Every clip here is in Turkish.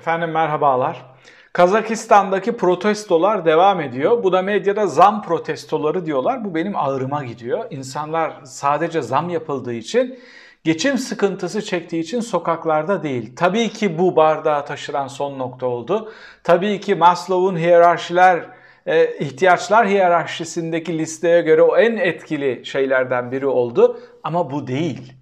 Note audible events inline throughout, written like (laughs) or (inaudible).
Efendim merhabalar. Kazakistan'daki protestolar devam ediyor. Bu da medyada zam protestoları diyorlar. Bu benim ağrıma gidiyor. İnsanlar sadece zam yapıldığı için, geçim sıkıntısı çektiği için sokaklarda değil. Tabii ki bu bardağı taşıran son nokta oldu. Tabii ki Maslow'un hiyerarşiler e, ihtiyaçlar hiyerarşisindeki listeye göre o en etkili şeylerden biri oldu ama bu değil.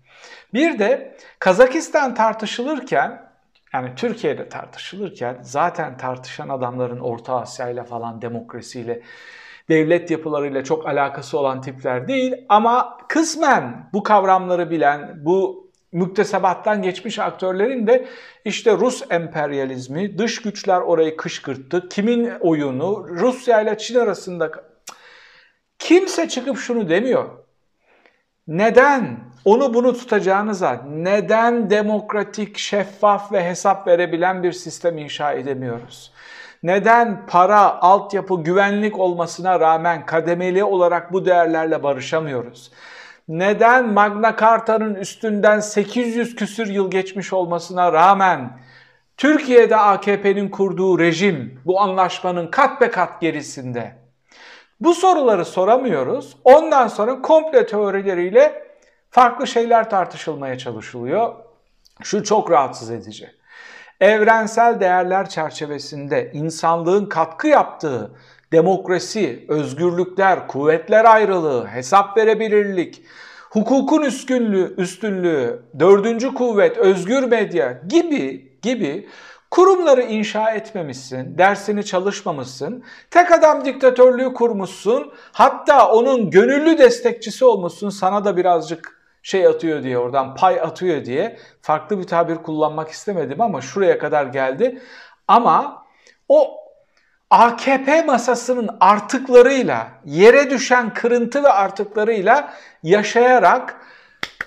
Bir de Kazakistan tartışılırken yani Türkiye'de tartışılırken zaten tartışan adamların Orta Asya ile falan demokrasiyle, devlet yapılarıyla çok alakası olan tipler değil. Ama kısmen bu kavramları bilen, bu müktesebattan geçmiş aktörlerin de işte Rus emperyalizmi, dış güçler orayı kışkırttı, kimin oyunu, Rusya ile Çin arasında kimse çıkıp şunu demiyor. Neden onu bunu tutacağınıza neden demokratik, şeffaf ve hesap verebilen bir sistem inşa edemiyoruz? Neden para, altyapı, güvenlik olmasına rağmen kademeli olarak bu değerlerle barışamıyoruz? Neden Magna Carta'nın üstünden 800 küsür yıl geçmiş olmasına rağmen Türkiye'de AKP'nin kurduğu rejim bu anlaşmanın kat be kat gerisinde? Bu soruları soramıyoruz. Ondan sonra komple teorileriyle farklı şeyler tartışılmaya çalışılıyor. Şu çok rahatsız edici. Evrensel değerler çerçevesinde insanlığın katkı yaptığı demokrasi, özgürlükler, kuvvetler ayrılığı, hesap verebilirlik, hukukun üstünlüğü, üstünlüğü, dördüncü kuvvet, özgür medya gibi gibi kurumları inşa etmemişsin, dersini çalışmamışsın, tek adam diktatörlüğü kurmuşsun, hatta onun gönüllü destekçisi olmuşsun, sana da birazcık şey atıyor diye oradan pay atıyor diye farklı bir tabir kullanmak istemedim ama şuraya kadar geldi. Ama o AKP masasının artıklarıyla, yere düşen kırıntı ve artıklarıyla yaşayarak,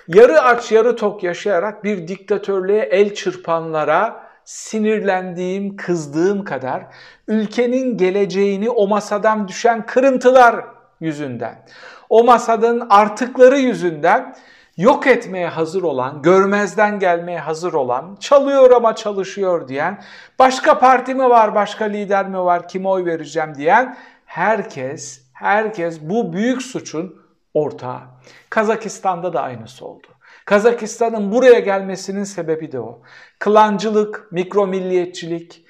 yarı aç yarı tok yaşayarak bir diktatörlüğe el çırpanlara sinirlendiğim, kızdığım kadar ülkenin geleceğini o masadan düşen kırıntılar yüzünden, o masadan artıkları yüzünden yok etmeye hazır olan, görmezden gelmeye hazır olan, çalıyor ama çalışıyor diyen, başka parti mi var, başka lider mi var, kime oy vereceğim diyen herkes, herkes bu büyük suçun ortağı. Kazakistan'da da aynısı oldu. Kazakistan'ın buraya gelmesinin sebebi de o. Klancılık, mikromilliyetçilik,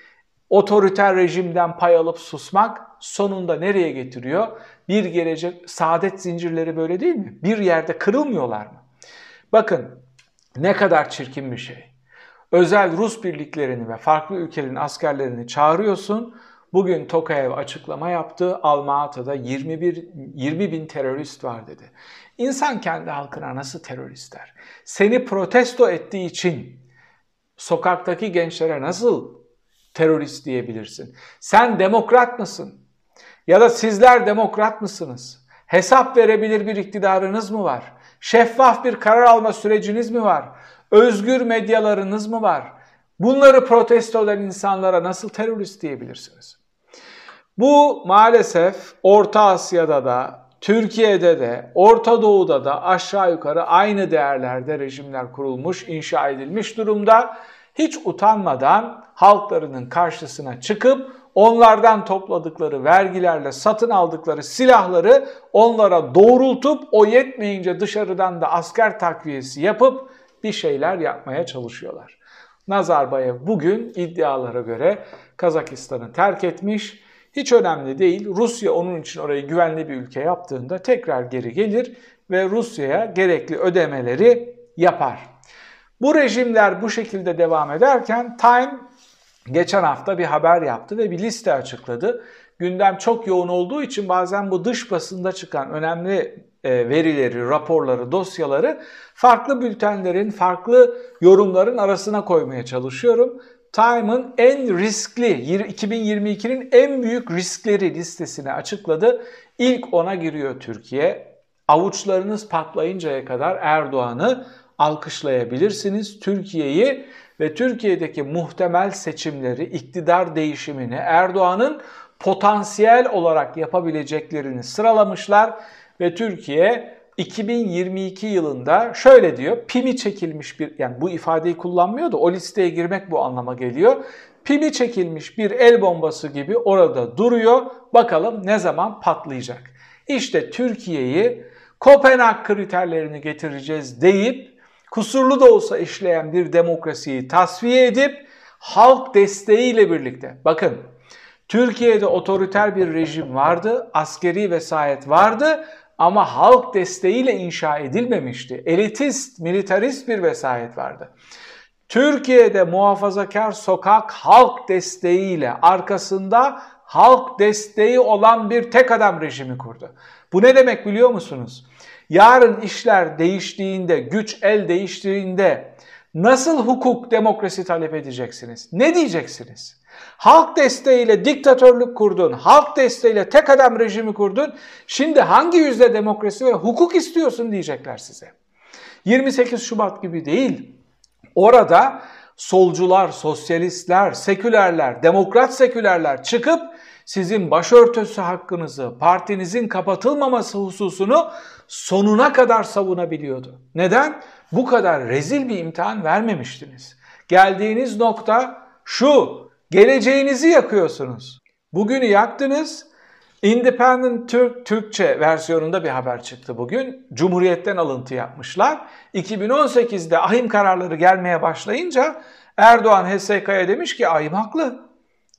otoriter rejimden pay alıp susmak sonunda nereye getiriyor? Bir gelecek saadet zincirleri böyle değil mi? Bir yerde kırılmıyorlar mı? Bakın ne kadar çirkin bir şey. Özel Rus birliklerini ve farklı ülkelerin askerlerini çağırıyorsun. Bugün Tokayev açıklama yaptı. Alma-Ata'da 21 20 bin terörist var dedi. İnsan kendi halkına nasıl terörist der? Seni protesto ettiği için sokaktaki gençlere nasıl terörist diyebilirsin? Sen demokrat mısın? Ya da sizler demokrat mısınız? Hesap verebilir bir iktidarınız mı var? Şeffaf bir karar alma süreciniz mi var? Özgür medyalarınız mı var? Bunları protesto eden insanlara nasıl terörist diyebilirsiniz? Bu maalesef Orta Asya'da da, Türkiye'de de, Orta Doğu'da da aşağı yukarı aynı değerlerde rejimler kurulmuş, inşa edilmiş durumda. Hiç utanmadan halklarının karşısına çıkıp onlardan topladıkları vergilerle satın aldıkları silahları onlara doğrultup o yetmeyince dışarıdan da asker takviyesi yapıp bir şeyler yapmaya çalışıyorlar. Nazarbayev bugün iddialara göre Kazakistan'ı terk etmiş. Hiç önemli değil. Rusya onun için orayı güvenli bir ülke yaptığında tekrar geri gelir ve Rusya'ya gerekli ödemeleri yapar. Bu rejimler bu şekilde devam ederken Time geçen hafta bir haber yaptı ve bir liste açıkladı. Gündem çok yoğun olduğu için bazen bu dış basında çıkan önemli e, verileri, raporları, dosyaları farklı bültenlerin, farklı yorumların arasına koymaya çalışıyorum. Time'ın en riskli, 2022'nin en büyük riskleri listesine açıkladı. İlk ona giriyor Türkiye. Avuçlarınız patlayıncaya kadar Erdoğan'ı alkışlayabilirsiniz. Türkiye'yi ve Türkiye'deki muhtemel seçimleri, iktidar değişimini, Erdoğan'ın potansiyel olarak yapabileceklerini sıralamışlar ve Türkiye 2022 yılında şöyle diyor, pimi çekilmiş bir, yani bu ifadeyi kullanmıyor da o listeye girmek bu anlama geliyor. pimi çekilmiş bir el bombası gibi orada duruyor. Bakalım ne zaman patlayacak. İşte Türkiye'yi Kopenhag kriterlerini getireceğiz deyip kusurlu da olsa işleyen bir demokrasiyi tasfiye edip halk desteğiyle birlikte bakın Türkiye'de otoriter bir rejim vardı, askeri vesayet vardı ama halk desteğiyle inşa edilmemişti. Elitist, militarist bir vesayet vardı. Türkiye'de muhafazakar sokak halk desteğiyle arkasında halk desteği olan bir tek adam rejimi kurdu. Bu ne demek biliyor musunuz? Yarın işler değiştiğinde, güç el değiştiğinde nasıl hukuk, demokrasi talep edeceksiniz? Ne diyeceksiniz? Halk desteğiyle diktatörlük kurdun, halk desteğiyle tek adam rejimi kurdun. Şimdi hangi yüzde demokrasi ve hukuk istiyorsun diyecekler size. 28 Şubat gibi değil. Orada solcular, sosyalistler, sekülerler, demokrat sekülerler çıkıp sizin başörtüsü hakkınızı, partinizin kapatılmaması hususunu sonuna kadar savunabiliyordu. Neden? Bu kadar rezil bir imtihan vermemiştiniz. Geldiğiniz nokta şu, geleceğinizi yakıyorsunuz. Bugünü yaktınız, Independent Türk Türkçe versiyonunda bir haber çıktı bugün. Cumhuriyet'ten alıntı yapmışlar. 2018'de ahim kararları gelmeye başlayınca Erdoğan HSK'ya demiş ki ahim haklı.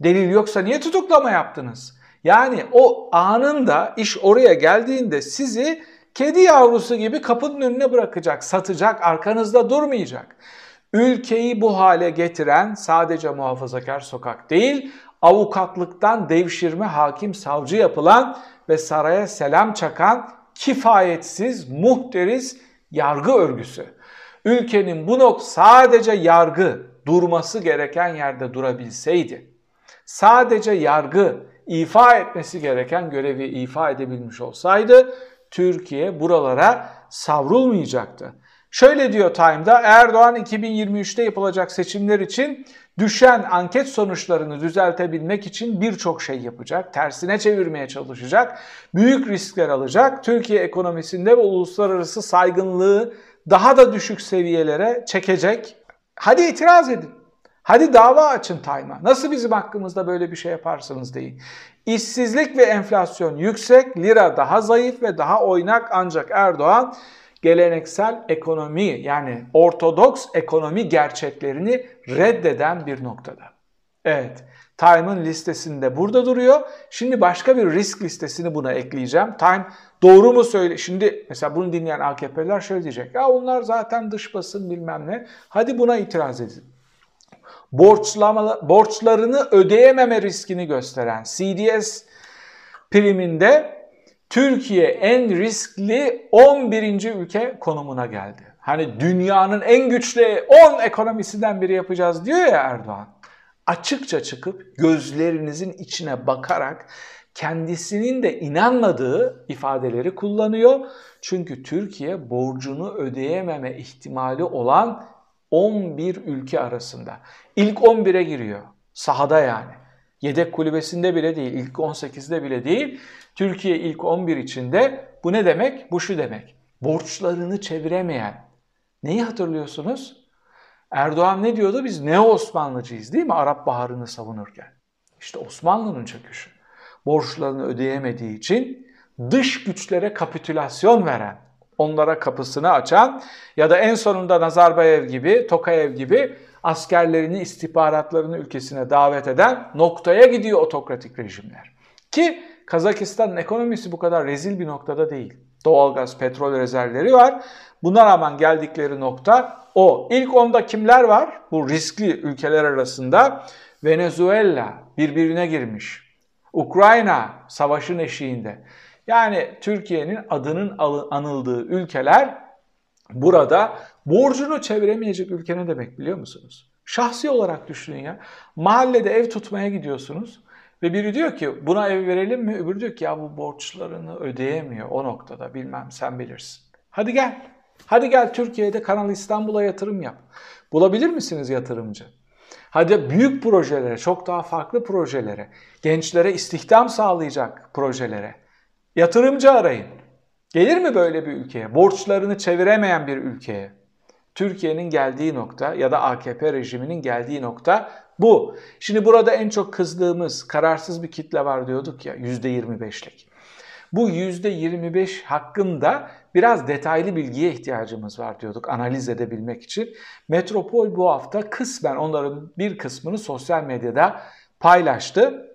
Delil yoksa niye tutuklama yaptınız? Yani o anında iş oraya geldiğinde sizi kedi yavrusu gibi kapının önüne bırakacak, satacak, arkanızda durmayacak. Ülkeyi bu hale getiren sadece muhafazakar sokak değil, avukatlıktan devşirme hakim savcı yapılan ve saraya selam çakan kifayetsiz, muhteriz yargı örgüsü. Ülkenin bu nok sadece yargı durması gereken yerde durabilseydi, sadece yargı ifa etmesi gereken görevi ifa edebilmiş olsaydı Türkiye buralara savrulmayacaktı. Şöyle diyor Time'da Erdoğan 2023'te yapılacak seçimler için düşen anket sonuçlarını düzeltebilmek için birçok şey yapacak. Tersine çevirmeye çalışacak. Büyük riskler alacak. Türkiye ekonomisinde ve uluslararası saygınlığı daha da düşük seviyelere çekecek. Hadi itiraz edin. Hadi dava açın Time'a. Nasıl bizim hakkımızda böyle bir şey yaparsınız deyin. İşsizlik ve enflasyon yüksek, lira daha zayıf ve daha oynak ancak Erdoğan geleneksel ekonomi yani ortodoks ekonomi gerçeklerini reddeden bir noktada. Evet, Time'ın listesinde burada duruyor. Şimdi başka bir risk listesini buna ekleyeceğim. Time doğru mu söyle? Şimdi mesela bunu dinleyen AKP'ler şöyle diyecek. Ya onlar zaten dış basın bilmem ne. Hadi buna itiraz edin. Borçlama, borçlarını ödeyememe riskini gösteren CDS priminde Türkiye en riskli 11. ülke konumuna geldi. Hani dünyanın en güçlü 10 ekonomisinden biri yapacağız diyor ya Erdoğan. Açıkça çıkıp gözlerinizin içine bakarak kendisinin de inanmadığı ifadeleri kullanıyor. Çünkü Türkiye borcunu ödeyememe ihtimali olan 11 ülke arasında. İlk 11'e giriyor. Sahada yani. Yedek kulübesinde bile değil, ilk 18'de bile değil. Türkiye ilk 11 içinde bu ne demek? Bu şu demek. Borçlarını çeviremeyen. Neyi hatırlıyorsunuz? Erdoğan ne diyordu? Biz ne Osmanlıcıyız değil mi? Arap Baharı'nı savunurken. İşte Osmanlı'nın çöküşü. Borçlarını ödeyemediği için dış güçlere kapitülasyon veren, onlara kapısını açan ya da en sonunda Nazarbayev gibi, Tokayev gibi askerlerini, istihbaratlarını ülkesine davet eden noktaya gidiyor otokratik rejimler. Ki Kazakistan'ın ekonomisi bu kadar rezil bir noktada değil. Doğalgaz, petrol rezervleri var. Buna rağmen geldikleri nokta o. İlk onda kimler var? Bu riskli ülkeler arasında Venezuela birbirine girmiş. Ukrayna savaşın eşiğinde. Yani Türkiye'nin adının anıldığı ülkeler burada borcunu çeviremeyecek ülke ne demek biliyor musunuz? Şahsi olarak düşünün ya. Mahallede ev tutmaya gidiyorsunuz. Ve biri diyor ki buna ev verelim mi? Öbürü diyor ki ya bu borçlarını ödeyemiyor o noktada bilmem sen bilirsin. Hadi gel. Hadi gel Türkiye'de Kanal İstanbul'a yatırım yap. Bulabilir misiniz yatırımcı? Hadi büyük projelere, çok daha farklı projelere, gençlere istihdam sağlayacak projelere yatırımcı arayın. Gelir mi böyle bir ülkeye? Borçlarını çeviremeyen bir ülkeye. Türkiye'nin geldiği nokta ya da AKP rejiminin geldiği nokta bu. Şimdi burada en çok kızdığımız kararsız bir kitle var diyorduk ya %25'lik. Bu %25 hakkında biraz detaylı bilgiye ihtiyacımız var diyorduk analiz edebilmek için. Metropol bu hafta kısmen onların bir kısmını sosyal medyada paylaştı.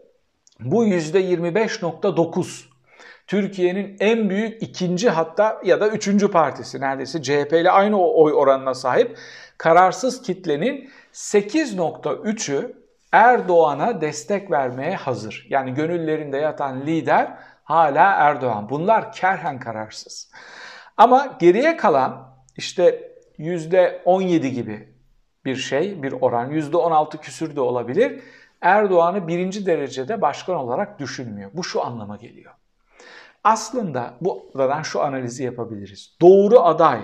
Bu %25.9 Türkiye'nin en büyük ikinci hatta ya da üçüncü partisi neredeyse CHP ile aynı oy oranına sahip kararsız kitlenin 8.3'ü Erdoğan'a destek vermeye hazır. Yani gönüllerinde yatan lider hala Erdoğan. Bunlar kerhen kararsız. Ama geriye kalan işte %17 gibi bir şey, bir oran, %16 küsür de olabilir. Erdoğan'ı birinci derecede başkan olarak düşünmüyor. Bu şu anlama geliyor. Aslında buradan şu analizi yapabiliriz. Doğru aday,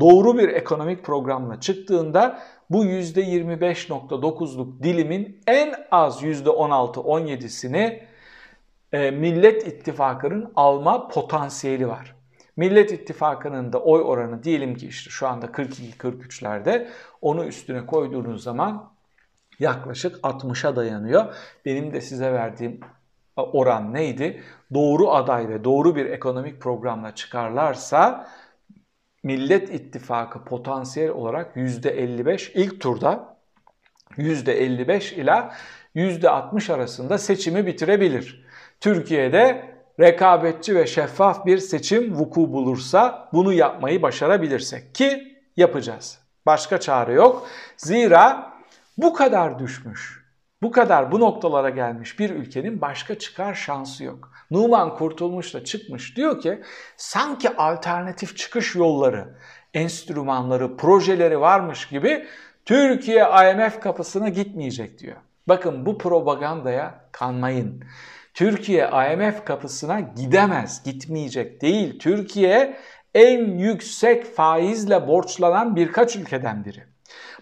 doğru bir ekonomik programla çıktığında bu %25.9'luk dilimin en az %16-17'sini e, Millet İttifakı'nın alma potansiyeli var. Millet İttifakı'nın da oy oranı diyelim ki işte şu anda 42-43'lerde onu üstüne koyduğunuz zaman yaklaşık 60'a dayanıyor. Benim de size verdiğim oran neydi? Doğru aday ve doğru bir ekonomik programla çıkarlarsa Millet İttifakı potansiyel olarak %55 ilk turda %55 ila %60 arasında seçimi bitirebilir. Türkiye'de rekabetçi ve şeffaf bir seçim vuku bulursa bunu yapmayı başarabilirsek ki yapacağız. Başka çare yok. Zira bu kadar düşmüş, bu kadar bu noktalara gelmiş bir ülkenin başka çıkar şansı yok. Numan Kurtulmuş da çıkmış diyor ki sanki alternatif çıkış yolları, enstrümanları, projeleri varmış gibi Türkiye IMF kapısına gitmeyecek diyor. Bakın bu propagandaya kanmayın. Türkiye IMF kapısına gidemez, gitmeyecek değil. Türkiye en yüksek faizle borçlanan birkaç ülkeden biri.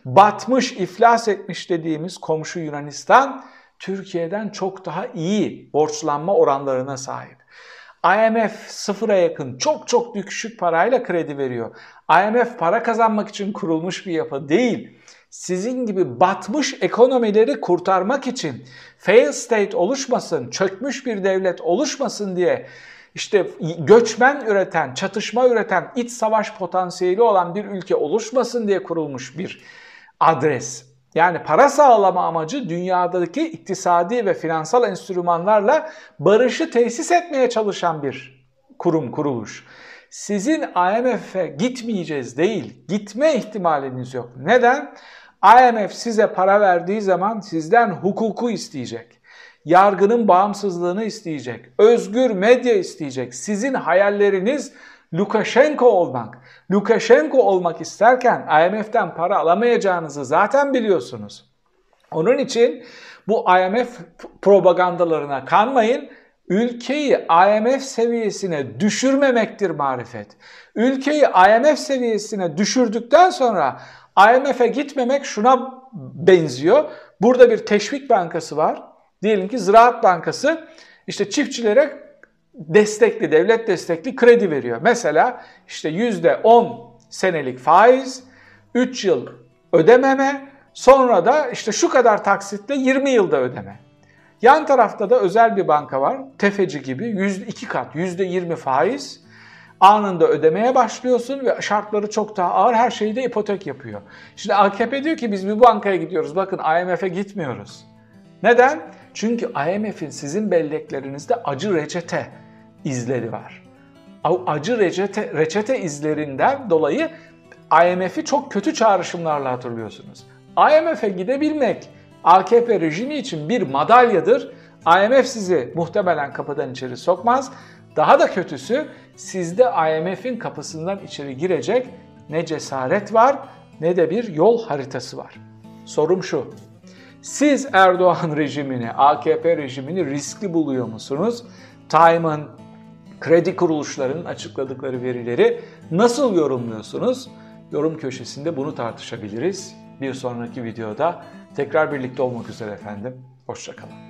Batmış, iflas etmiş dediğimiz komşu Yunanistan Türkiye'den çok daha iyi borçlanma oranlarına sahip. IMF sıfıra yakın çok çok düşük parayla kredi veriyor. IMF para kazanmak için kurulmuş bir yapı değil sizin gibi batmış ekonomileri kurtarmak için fail state oluşmasın, çökmüş bir devlet oluşmasın diye işte göçmen üreten, çatışma üreten, iç savaş potansiyeli olan bir ülke oluşmasın diye kurulmuş bir adres. Yani para sağlama amacı dünyadaki iktisadi ve finansal enstrümanlarla barışı tesis etmeye çalışan bir kurum, kuruluş. Sizin IMF'e gitmeyeceğiz değil, gitme ihtimaliniz yok. Neden? IMF size para verdiği zaman sizden hukuku isteyecek. Yargının bağımsızlığını isteyecek. Özgür medya isteyecek. Sizin hayalleriniz Lukashenko olmak. Lukashenko olmak isterken IMF'den para alamayacağınızı zaten biliyorsunuz. Onun için bu IMF propagandalarına kanmayın. Ülkeyi IMF seviyesine düşürmemektir marifet. Ülkeyi IMF seviyesine düşürdükten sonra IMF'e gitmemek şuna benziyor. Burada bir teşvik bankası var. Diyelim ki Ziraat Bankası işte çiftçilere destekli, devlet destekli kredi veriyor. Mesela işte %10 senelik faiz, 3 yıl ödememe, sonra da işte şu kadar taksitle 20 yılda ödeme. Yan tarafta da özel bir banka var, tefeci gibi, 2 kat, %20 faiz, anında ödemeye başlıyorsun ve şartları çok daha ağır her şeyi de ipotek yapıyor. Şimdi AKP diyor ki biz bir bankaya gidiyoruz bakın IMF'e gitmiyoruz. Neden? Çünkü IMF'in sizin belleklerinizde acı reçete izleri var. Acı reçete, reçete izlerinden dolayı IMF'i çok kötü çağrışımlarla hatırlıyorsunuz. IMF'e gidebilmek AKP rejimi için bir madalyadır. IMF sizi muhtemelen kapıdan içeri sokmaz. Daha da kötüsü sizde IMF'in kapısından içeri girecek ne cesaret var ne de bir yol haritası var. Sorum şu. Siz Erdoğan (laughs) rejimini, AKP rejimini riskli buluyor musunuz? Time'ın, kredi kuruluşlarının açıkladıkları verileri nasıl yorumluyorsunuz? Yorum köşesinde bunu tartışabiliriz. Bir sonraki videoda tekrar birlikte olmak üzere efendim. Hoşçakalın.